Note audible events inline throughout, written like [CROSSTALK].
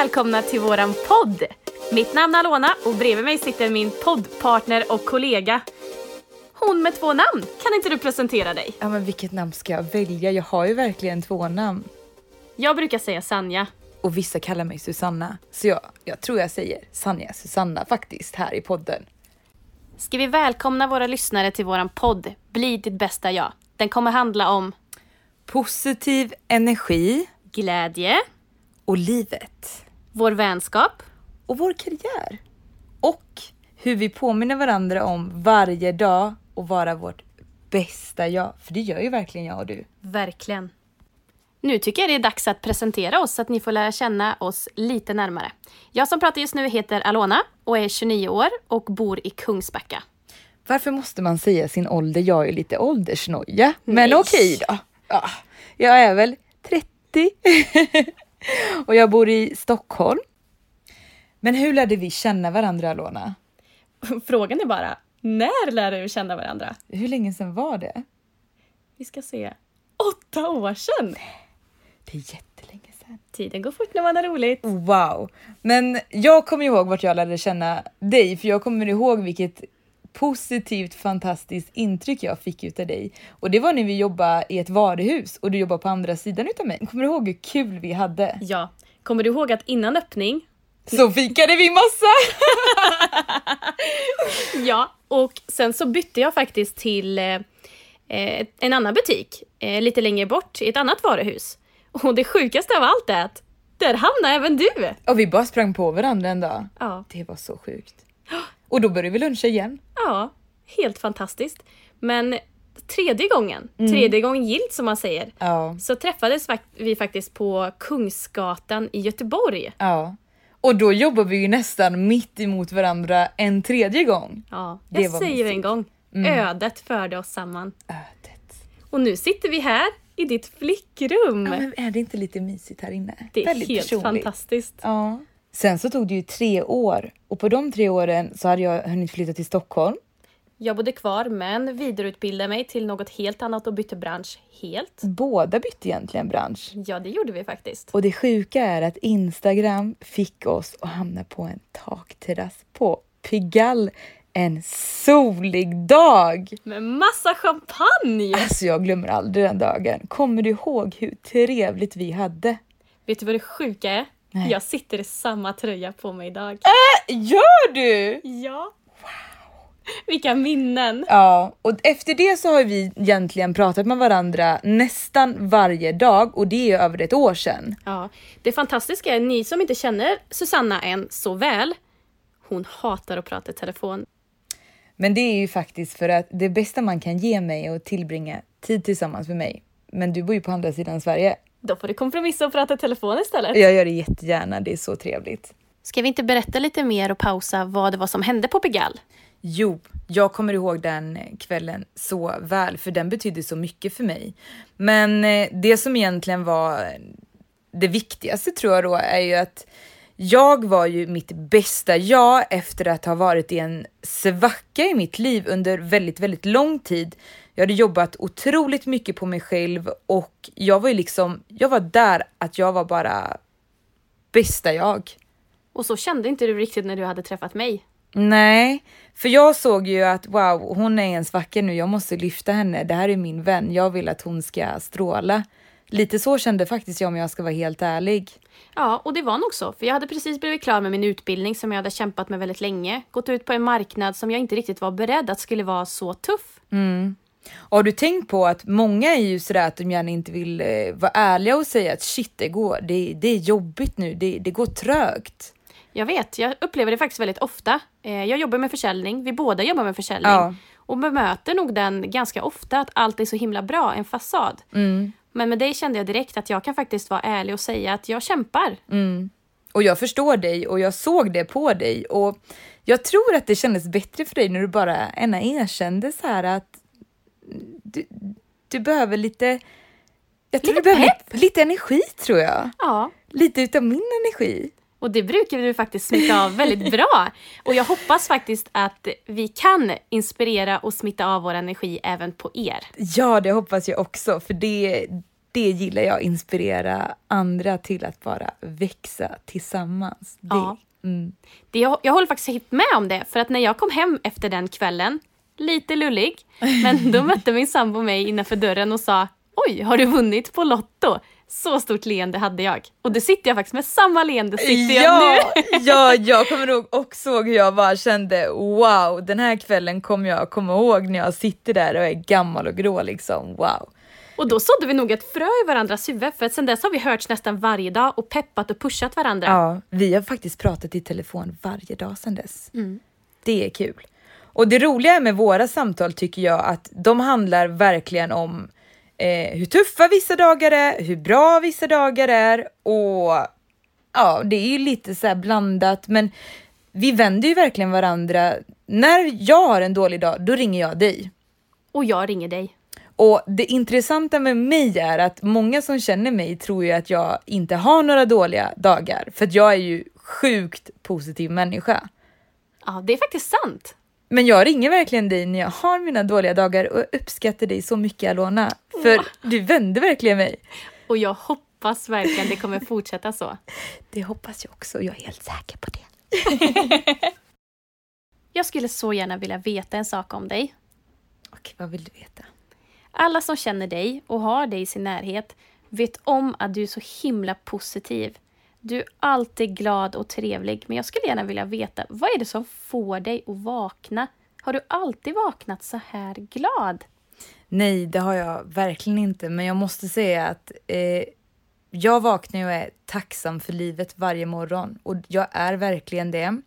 välkomna till våran podd! Mitt namn är Alona och bredvid mig sitter min poddpartner och kollega. Hon med två namn. Kan inte du presentera dig? Ja men vilket namn ska jag välja? Jag har ju verkligen två namn. Jag brukar säga Sanja. Och vissa kallar mig Susanna. Så jag, jag tror jag säger Sanja Susanna faktiskt här i podden. Ska vi välkomna våra lyssnare till våran podd Bli ditt bästa jag. Den kommer handla om Positiv energi glädje, och livet. Vår vänskap, Och vår karriär. Och hur vi påminner varandra om varje dag och vara vårt bästa jag. För det gör ju verkligen jag och du. verkligen. Nu tycker jag det är dags att presentera oss så att ni får lära känna oss lite närmare. Jag som pratar just nu heter Alona och är 29 år och bor i Kungsbacka. Varför måste man säga sin ålder? Jag är lite åldersnoja. Men okej då. Ja, jag är väl 30. [LAUGHS] och jag bor i Stockholm. Men hur lärde vi känna varandra Alona? Frågan är bara, när lärde vi känna varandra? Hur länge sedan var det? Vi ska se. Åtta år sedan! Det är jättelänge sedan. Tiden går fort när man har roligt. Wow! Men jag kommer ihåg vart jag lärde känna dig, för jag kommer ihåg vilket positivt fantastiskt intryck jag fick utav dig. Och det var när vi jobbade i ett varuhus och du jobbade på andra sidan utav mig. Kommer du ihåg hur kul vi hade? Ja, kommer du ihåg att innan öppning, Så fikade vi massa! [LAUGHS] ja, och sen så bytte jag faktiskt till eh, eh, en annan butik eh, lite längre bort i ett annat varuhus. Och det sjukaste av allt är att där hamnade även du! Och vi bara sprang på varandra en dag. Ja, Det var så sjukt. [GASPS] Och då började vi luncha igen. ja helt fantastiskt. Men tredje gången, tredje gången gilt som man säger, Ja, så träffades vi faktiskt på Kungsgatan i Göteborg. ja. Och då jobbade vi ju nästan mitt emot varandra en tredje gång. Ja, Det jag var säger mysigt. en gång, ödet förde oss samman. Ödet. Och nu sitter vi här i ditt flickrum. Ja, men är det inte lite mysigt här inne? det är Väldigt helt personligt. fantastiskt. Ja. Sen så tog det ju tre år och på de tre åren så hade jag hunnit flytta till Stockholm. Jag bodde kvar men vidareutbildade mig till något helt annat och bytte bransch helt. Båda bytte egentligen bransch. Ja, det gjorde vi faktiskt. Och det sjuka är att Instagram fick oss att hamna på en takterrass på Pigalle en solig dag. Med massa champagne! Alltså jag glömmer aldrig den dagen. Kommer du ihåg hur trevligt vi hade? Vet du vad det sjuka är? Nej. Jag sitter i samma tröja på mig idag. Gör du? Ja! Vilka minnen! Ja, och efter det så har vi egentligen pratat med varandra nästan varje dag och det är över ett år sedan. Ja, det fantastiska är, ni som inte känner Susanna än så väl, hon hatar att prata i telefon. Men det är ju faktiskt för att det bästa man kan ge mig är att tillbringa tid tillsammans med mig. Men du bor ju på andra sidan Sverige. Då får du kompromissa och prata i telefon istället. Jag gör det jättegärna, det är så trevligt. Ska vi inte berätta lite mer och pausa vad det var som hände på Pigalle? Jo, jag kommer ihåg den kvällen så väl, för den betydde så mycket för mig. Men eh, det som egentligen var det viktigaste tror jag då är ju att jag var ju mitt bästa jag efter att ha varit i en svacka i mitt liv under väldigt, väldigt lång tid. Jag hade jobbat otroligt mycket på mig själv och jag var ju liksom, jag var där att jag var bara bästa jag. Och så kände inte du riktigt när du hade träffat mig. Nej, för jag såg ju att wow, hon är i en svacka nu, jag måste lyfta henne, det här är min vän, jag vill att hon ska stråla. Lite så kände faktiskt jag om jag ska vara helt ärlig. Ja, och det var nog så. För jag hade precis blivit klar med min utbildning som jag hade kämpat med väldigt länge. Gått ut på en marknad som jag inte riktigt var beredd att skulle vara så tuff. Och har du tänkt på att många är ju sådär att de gärna inte vill eh, vara ärliga och säga att shit, det går, det, det är jobbigt nu, det, det går trögt. Jag vet, jag upplever det faktiskt väldigt ofta. Eh, Jag jobbar med försäljning, vi båda jobbar med försäljning. Ja. Och bemöter nog den ganska ofta att allt är så himla bra, en fasad. Men med dig kände jag direkt att jag kan faktiskt vara ärlig och säga att jag kämpar. Och jag förstår dig och jag såg det på dig och jag tror att det kändes bättre för dig när du bara ena erkände så här att du, du behöver lite, jag tror Lite du behöver lite, lite energi tror jag. Ja, Lite utav min energi. och det brukar du faktiskt smitta av väldigt bra. Och jag hoppas faktiskt att vi kan inspirera och smitta av vår energi även på er. Ja, det hoppas jag också för det, det gillar jag, inspirera andra till att bara växa tillsammans. Det, Ja. mm. Det, jag, jag håller faktiskt helt med om det, för att när jag kom hem efter den kvällen, lite lullig, men då [LAUGHS] mötte min sambo mig innanför dörren och sa Oj, har du vunnit på Lotto? Så stort leende hade jag. Och det sitter jag faktiskt med samma leende sitter jag ja, nu. ja, [LAUGHS] jag kommer ihåg och såg hur jag bara kände wow, den här kvällen kommer jag komma ihåg när jag sitter där och är gammal och grå liksom. Wow. Och då sådde vi nog ett frö i varandras huvud, för att sen dess har vi hörts nästan varje dag och peppat och pushat varandra. Ja, vi har faktiskt pratat i telefon varje dag sedan dess. Mm. Det är kul. Och det roliga med våra samtal tycker jag att de handlar verkligen om eh, hur tuffa vissa dagar är, hur bra vissa dagar är och ja, det är ju lite så här blandat, men vi vänder ju verkligen varandra. När jag har en dålig dag, då ringer jag dig. Och jag ringer dig. Och det intressanta med mig är att många som känner mig tror ju att jag inte har några dåliga dagar, för jag är ju sjukt positiv människa. Ja, det är faktiskt sant. Men jag ringer verkligen dig när jag har mina dåliga dagar och uppskattar dig så mycket Alona. För du vände verkligen mig. Och jag hoppas verkligen det kommer fortsätta så. [LAUGHS] Det hoppas jag också, jag är helt säker på det. [LAUGHS] Jag skulle så gärna vilja veta en sak om dig. Okej, vad vill du veta? Alla som känner dig och har dig i sin närhet vet om att du är så himla positiv. Du är alltid glad och trevlig, men jag skulle gärna vilja veta vad är det som får dig att vakna? Har du alltid vaknat så här glad? Nej, det har jag verkligen inte, men jag måste säga att eh, jag vaknar och är tacksam för livet varje morgon och jag är verkligen det.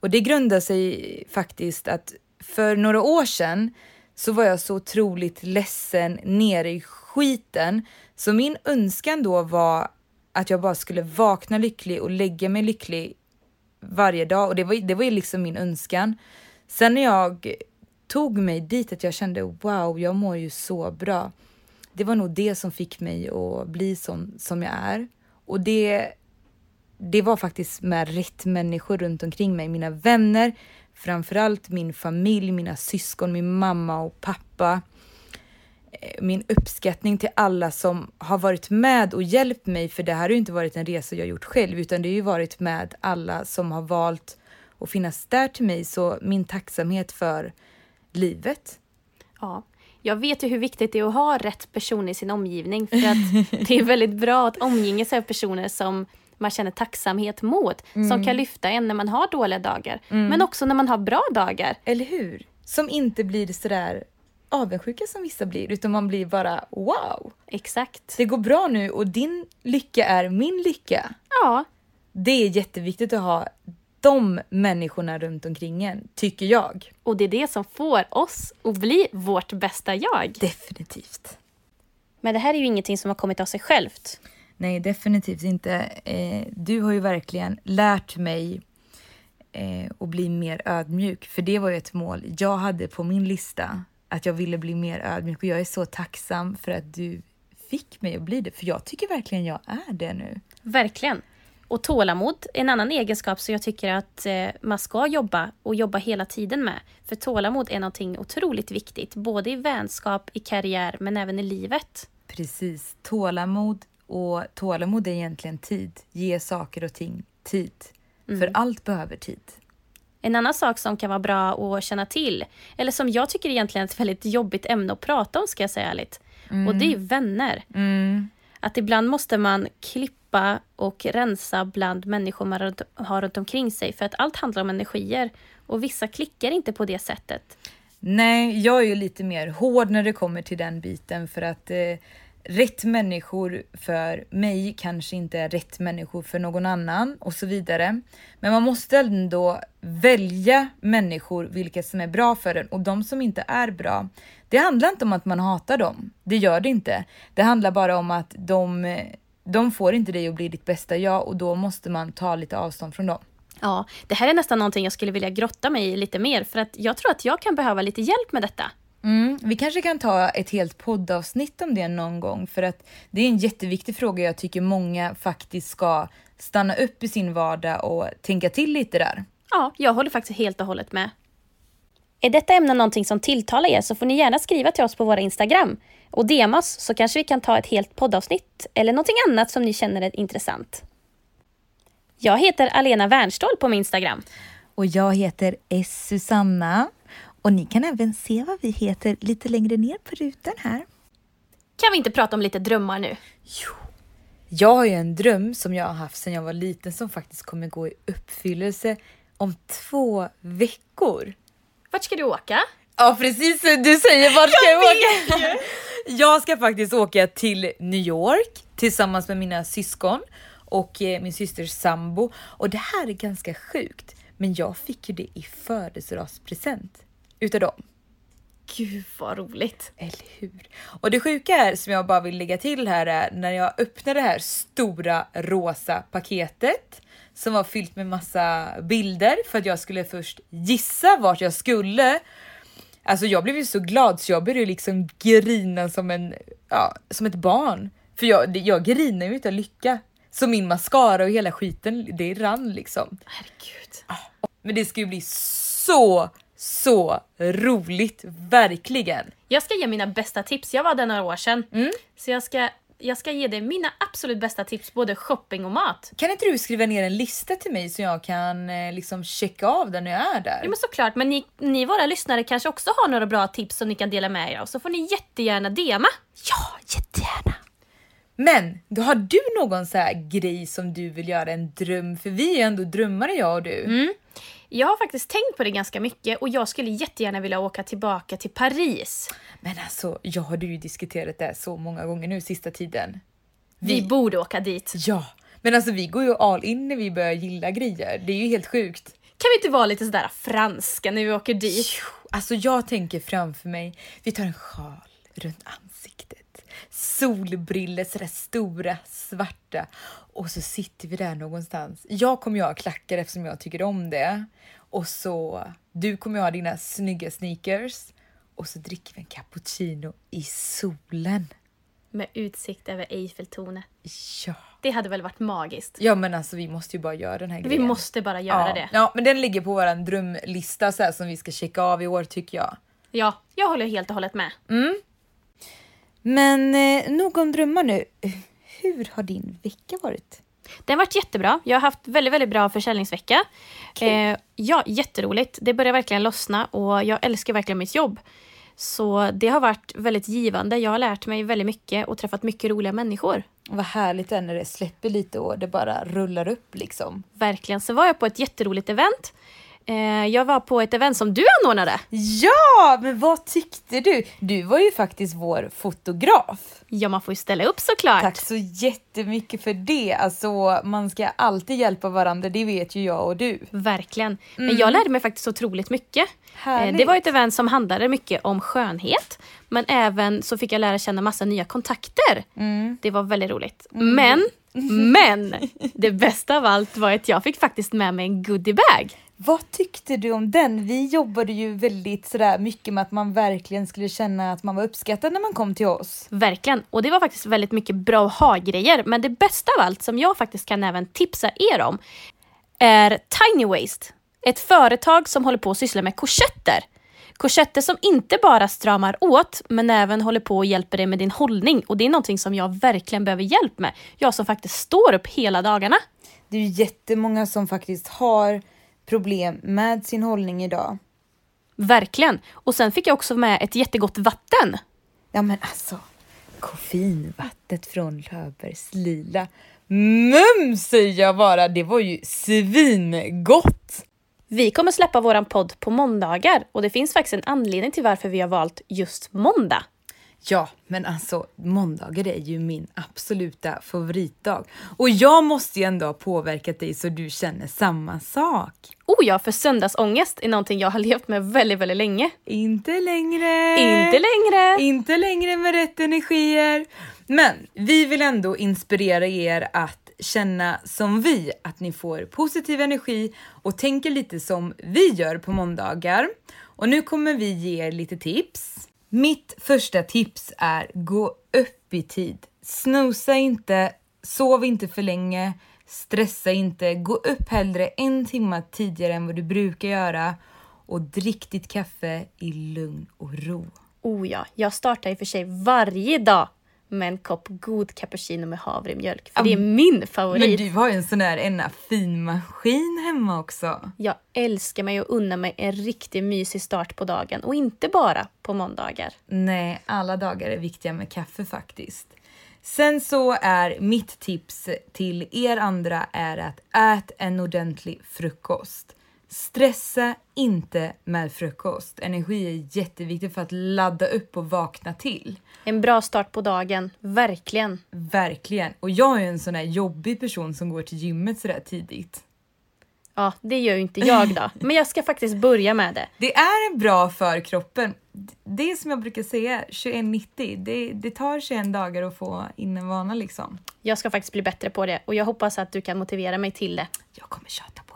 Och det grundar sig faktiskt att för några år sedan så var jag så otroligt ledsen, nere i skiten. Så min önskan då var att jag bara skulle vakna lycklig och lägga mig lycklig varje dag och det var, det var ju liksom min önskan. Sen när jag tog mig dit att jag kände wow, jag mår ju så bra. Det var nog det som fick mig att bli som, som jag är. Och det, det var faktiskt med rätt människor runt omkring mig. Mina vänner, framförallt min familj, mina syskon, min mamma och pappa. Eh, Min uppskattning till alla som har varit med och hjälpt mig, för det här har ju inte varit en resa jag gjort själv, utan det har ju varit med alla som har valt att finnas där till mig. Så min tacksamhet för livet. Ja, jag vet ju hur viktigt det är att ha rätt person i sin omgivning för att [LAUGHS] det är väldigt bra att omge sig av personer som man känner tacksamhet mot, som kan lyfta en när man har dåliga dagar, men också när man har bra dagar. Eller hur? Som inte blir sådär avundsjuka som vissa blir, utan man blir bara wow, Exakt. det går bra nu och din lycka är min lycka. Ja, Det är jätteviktigt att ha de människorna runt omkring en, tycker jag. och det är det som får oss att bli vårt bästa jag. Definitivt. Men det här är ju ingenting som har kommit av sig självt. Nej, definitivt inte. Eh, du har ju verkligen lärt mig eh, att bli mer ödmjuk, för det var ju ett mål jag hade på min lista, att jag ville bli mer ödmjuk och jag är så tacksam för att du fick mig att bli det, för jag tycker verkligen jag är det nu. Verkligen. Och tålamod en annan egenskap som jag tycker att eh, man ska jobba och jobba hela tiden med. För tålamod är någonting otroligt viktigt, både i vänskap, i karriär, men även i livet. Precis, tålamod och tålamod är egentligen tid. Ge saker och ting tid, för allt behöver tid. En annan sak som kan vara bra att känna till, eller som jag tycker egentligen är ett väldigt jobbigt ämne att prata om ska jag säga ärligt, och det är ju vänner. Att ibland måste man klippa och rensa bland människor man runt, har runt omkring sig, för att allt handlar om energier. Och vissa klickar inte på det sättet. Nej, jag är ju lite mer hård när det kommer till den biten för att eh, rätt människor för mig kanske inte är rätt människor för någon annan och så vidare. Men man måste ändå välja människor vilka som är bra för en och de som inte är bra. Det handlar inte om att man hatar dem. Det gör det inte. Det handlar bara om att de, de får inte dig att bli ditt bästa jag och då måste man ta lite avstånd från dem. Ja, det här är nästan någonting jag skulle vilja grotta mig i lite mer, för att jag tror att jag kan behöva lite hjälp med detta. Mm, vi kanske kan ta ett helt poddavsnitt om det någon gång för att det är en jätteviktig fråga jag tycker många faktiskt ska stanna upp i sin vardag och tänka till lite där. Ja, jag håller faktiskt helt och hållet med. Är detta ämne någonting som tilltalar er så får ni gärna skriva till oss på våra Instagram och DM oss så kanske vi kan ta ett helt poddavsnitt eller någonting annat som ni känner är intressant. Jag heter Alena Wernstål på min Instagram. Och jag heter S. Susanna. Och ni kan även se vad vi heter lite längre ner på rutan här. Kan vi inte prata om lite drömmar nu? Jo. Jag har ju en dröm som jag har haft sedan jag var liten som faktiskt kommer gå i uppfyllelse om två veckor. Vart ska du åka? Ja precis, du säger vart ska jag, jag åka? [LAUGHS] Jag ska faktiskt åka till New York tillsammans med mina syskon och eh, min systers sambo. Och det här är ganska sjukt, men jag fick ju det i födelsedagspresent utav dem. Gud vad roligt! Eller hur? Och det sjuka är som jag bara vill lägga till här är när jag öppnade det här stora rosa paketet som var fyllt med massa bilder för att jag skulle först gissa vart jag skulle. Alltså jag blev ju så glad så jag började liksom grina som en, ja, som ett barn. För jag, jag grinar ju utav lycka. Så min mascara och hela skiten, det rann liksom. Herregud. Men det ska ju bli så, så roligt, verkligen. Jag ska ge mina bästa tips. Jag var där några år sedan. Mm. Så jag ska, jag ska ge dig mina absolut bästa tips, både shopping och mat. Kan inte du skriva ner en lista till mig så jag kan eh, liksom checka av den när jag är där? Jo men såklart, men ni, ni våra lyssnare kanske också har några bra tips som ni kan dela med er av. Så får ni jättegärna DMa. Ja, jättegärna. Men då har du någon så här grej som du vill göra, en dröm? För vi är ju ändå drömmare jag och du. Mm. Jag har faktiskt tänkt på det ganska mycket och jag skulle jättegärna vilja åka tillbaka till Paris. Men alltså, jag har ju diskuterat det så många gånger nu sista tiden. Vi, vi borde åka dit. Ja, men alltså vi går ju all in när vi börjar gilla grejer. Det är ju helt sjukt. Kan vi inte vara lite sådär franska när vi åker dit? Alltså jag tänker framför mig, vi tar en sjal runt ansiktet solbriller, sådär stora, svarta. Och så sitter vi där någonstans. Jag kommer ju ha klackar eftersom jag tycker om det. Och så, du kommer ju ha dina snygga sneakers. Och så dricker vi en cappuccino i solen. Med utsikt över Eiffeltornet. Ja. Det hade väl varit magiskt? Ja men alltså vi måste ju bara göra den här grejen. Vi måste bara göra ja. det. Ja men den ligger på våran drömlista så här, som vi ska checka av i år tycker jag. Ja, jag håller helt och hållet med. Mm. Men eh, nog om drömmar nu. Hur har din vecka varit? Den har varit jättebra. Jag har haft väldigt, väldigt bra försäljningsvecka. Eh, ja, jätteroligt. Det börjar verkligen lossna och jag älskar verkligen mitt jobb. Så det har varit väldigt givande. Jag har lärt mig väldigt mycket och träffat mycket roliga människor. Vad härligt det är när det släpper lite och det bara rullar upp liksom. Verkligen. Så var jag på ett jätteroligt event jag var på ett event som du anordnade. Ja, men vad tyckte du? Du var ju faktiskt vår fotograf. Ja, man får ju ställa upp såklart. Tack så jättemycket för det. Alltså, man ska alltid hjälpa varandra, det vet ju jag och du. Verkligen. Mm. Men jag lärde mig faktiskt otroligt mycket. Eh, Härligt. Det var ett event som handlade mycket om skönhet, men även så fick jag lära känna massa nya kontakter. Mm. Det var väldigt roligt. Mm. Men, [LAUGHS] men, det bästa av allt var att jag fick faktiskt med mig en goodiebag. Vad tyckte du om den? Vi jobbade ju väldigt sådär mycket med att man verkligen skulle känna att man var uppskattad när man kom till oss. Verkligen, och det var faktiskt väldigt mycket bra ha-grejer. Men det bästa av allt som jag faktiskt kan även tipsa er om är Tiny Waste. Ett företag som håller på att syssla med korsetter. Korsetter som inte bara stramar åt men även håller på och hjälper dig med din hållning och det är någonting som jag verkligen behöver hjälp med. Jag som faktiskt står upp hela dagarna. Det är jättemånga som faktiskt har problem med sin hållning idag. Verkligen. Och sen fick jag också med ett jättegott vatten. Ja men alltså, koffeinvattnet från Löfbergs Lila. Mums säger jag bara, det var ju svingott! Vi kommer släppa våran podd på måndagar och det finns faktiskt en anledning till varför vi har valt just måndag. Ja, men alltså måndagar är ju min absoluta favoritdag. Och jag måste ju ändå ha påverkat dig så du känner samma sak. Oh ja, för söndagsångest är någonting jag har levt med väldigt, väldigt länge. Inte längre! Inte längre! Inte längre med rätt energier. Men vi vill ändå inspirera er att känna som vi, att ni får positiv energi och tänker lite som vi gör på måndagar. Och nu kommer vi ge er lite tips. Mitt första tips är gå upp i tid. Snusa inte, sov inte för länge, stressa inte, gå upp hellre en timme tidigare än vad du brukar göra och drick ditt kaffe i lugn och ro. Oh ja, jag startar i och för sig varje dag med en kopp god cappuccino med havremjölk. För det är min favorit. Men du har ju en sån där ena fin maskin hemma också. Jag älskar mig och unnar mig en riktigt mysig start på dagen och inte bara på måndagar. Nej, alla dagar är viktiga med kaffe faktiskt. Sen så är mitt tips till er andra är att ät en ordentlig frukost. Stressa inte med frukost. Energi är jätteviktigt för att ladda upp och vakna till. En bra start på dagen, verkligen. Verkligen. Och jag är en sån här jobbig person som går till gymmet sådär tidigt. Ja, det gör ju inte jag då. [LAUGHS] Men jag ska faktiskt börja med det. Det är bra för kroppen. Det är som jag brukar säga, 2190. Det, det tar 21 dagar att få in en vana liksom. Jag ska faktiskt bli bättre på det och jag hoppas att du kan motivera mig till det. Jag kommer tjata på.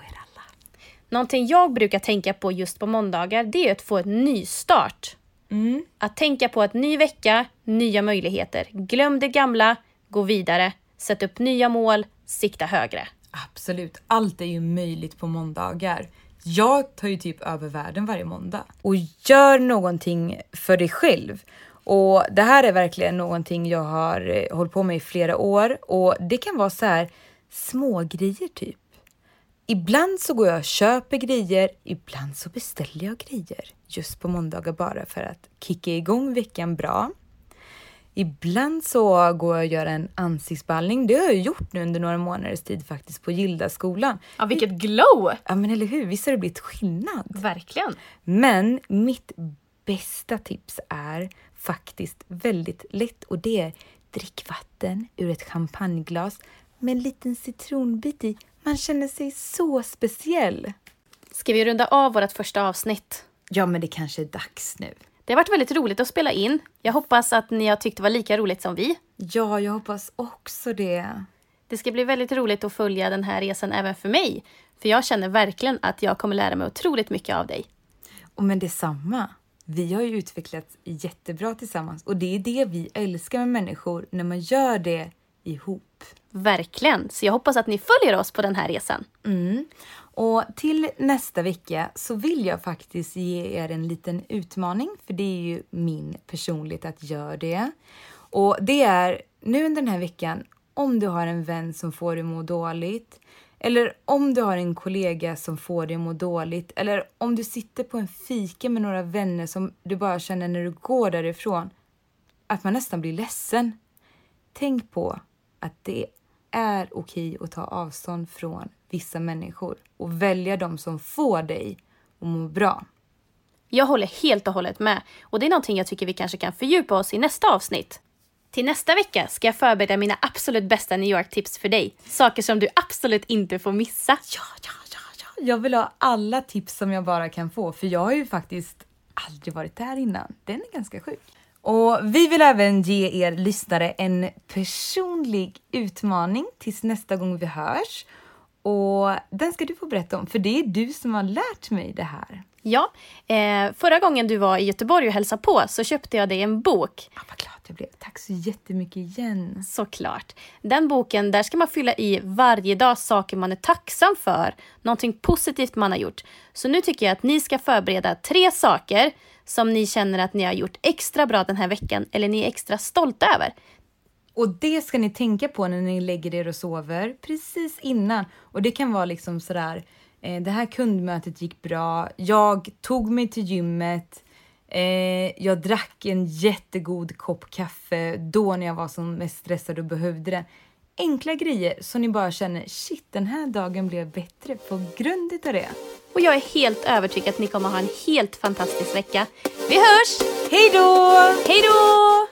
Någonting jag brukar tänka på just på måndagar, det är att få en nystart. Mm. Att tänka på att ny vecka, nya möjligheter. Glöm det gamla, gå vidare, sätt upp nya mål, sikta högre. Absolut, allt är ju möjligt på måndagar. Jag tar ju typ över världen varje måndag. Och gör någonting för dig själv. Och det här är verkligen någonting jag har eh, hållit på med i flera år och det kan vara så här små grejer typ. Ibland så går jag och köper grejer, ibland så beställer jag grejer just på måndagar bara för att kicka igång veckan bra. Ibland så går jag och gör en ansiktsballning. Det har jag gjort nu under några månaders tid faktiskt på Gildaskolan. Ja, vilket glow! Ja, men eller hur? Visst har det blivit skillnad? Verkligen. Men mitt bästa tips är faktiskt väldigt lätt och det är drick vatten ur ett champagneglas med en liten citronbit i. Man känner sig så speciell. Ska vi runda av vårt första avsnitt? Ja, men det kanske är dags nu. Det har varit väldigt roligt att spela in. Jag hoppas att ni har tyckt det var lika roligt som vi. Ja, jag hoppas också det. Det ska bli väldigt roligt att följa den här resan även för mig. För jag känner verkligen att jag kommer lära mig otroligt mycket av dig. Och men detsamma. Vi har ju utvecklats jättebra tillsammans och det är det vi älskar med människor, när man gör det ihop. Verkligen, så jag hoppas att ni följer oss på den här resan. Mm. Och till nästa vecka så vill jag faktiskt ge er en liten utmaning, för det är ju min personlighet att göra det. Och det är nu under den här veckan, om du har en vän som får dig att må dåligt, eller om du har en kollega som får dig att må dåligt, eller om du sitter på en fika med några vänner som du bara känner när du går därifrån, att man nästan blir ledsen. Tänk på att det är okej att ta avstånd från vissa människor och välja de som får dig att må bra. Jag håller helt och hållet med och det är någonting jag tycker vi kanske kan fördjupa oss i nästa avsnitt. Till nästa vecka ska jag förbereda mina absolut bästa New York-tips för dig. Saker som du absolut inte får missa. Ja, ja, ja, ja. Jag vill ha alla tips som jag bara kan få, för jag har ju faktiskt aldrig varit där innan. Den är ganska sjuk. Och vi vill även ge er lyssnare en personlig utmaning tills nästa gång vi hörs. Och den ska du få berätta om, för det är du som har lärt mig det här. Ja, eh, förra gången du var i Göteborg och hälsade på så köpte jag dig en bok. Ja, vad glad jag blev. Tack så jättemycket igen. Såklart. Den boken, där ska man fylla i varje dag saker man är tacksam för. Någonting positivt man har gjort. Så nu tycker jag att ni ska förbereda tre saker som ni känner att ni har gjort extra bra den här veckan eller ni är extra stolta över. Och det ska ni tänka på när ni lägger er och sover precis innan. Och det kan vara liksom sådär, eh, det här kundmötet gick bra, jag tog mig till gymmet, eh, jag drack en jättegod kopp kaffe då när jag var som mest stressad och behövde det. Enkla grejer så ni bara känner shit, den här dagen blev bättre på grund av det. Och jag är helt övertygad att ni kommer ha en helt fantastisk vecka. Vi hörs! Hej då! Hej då!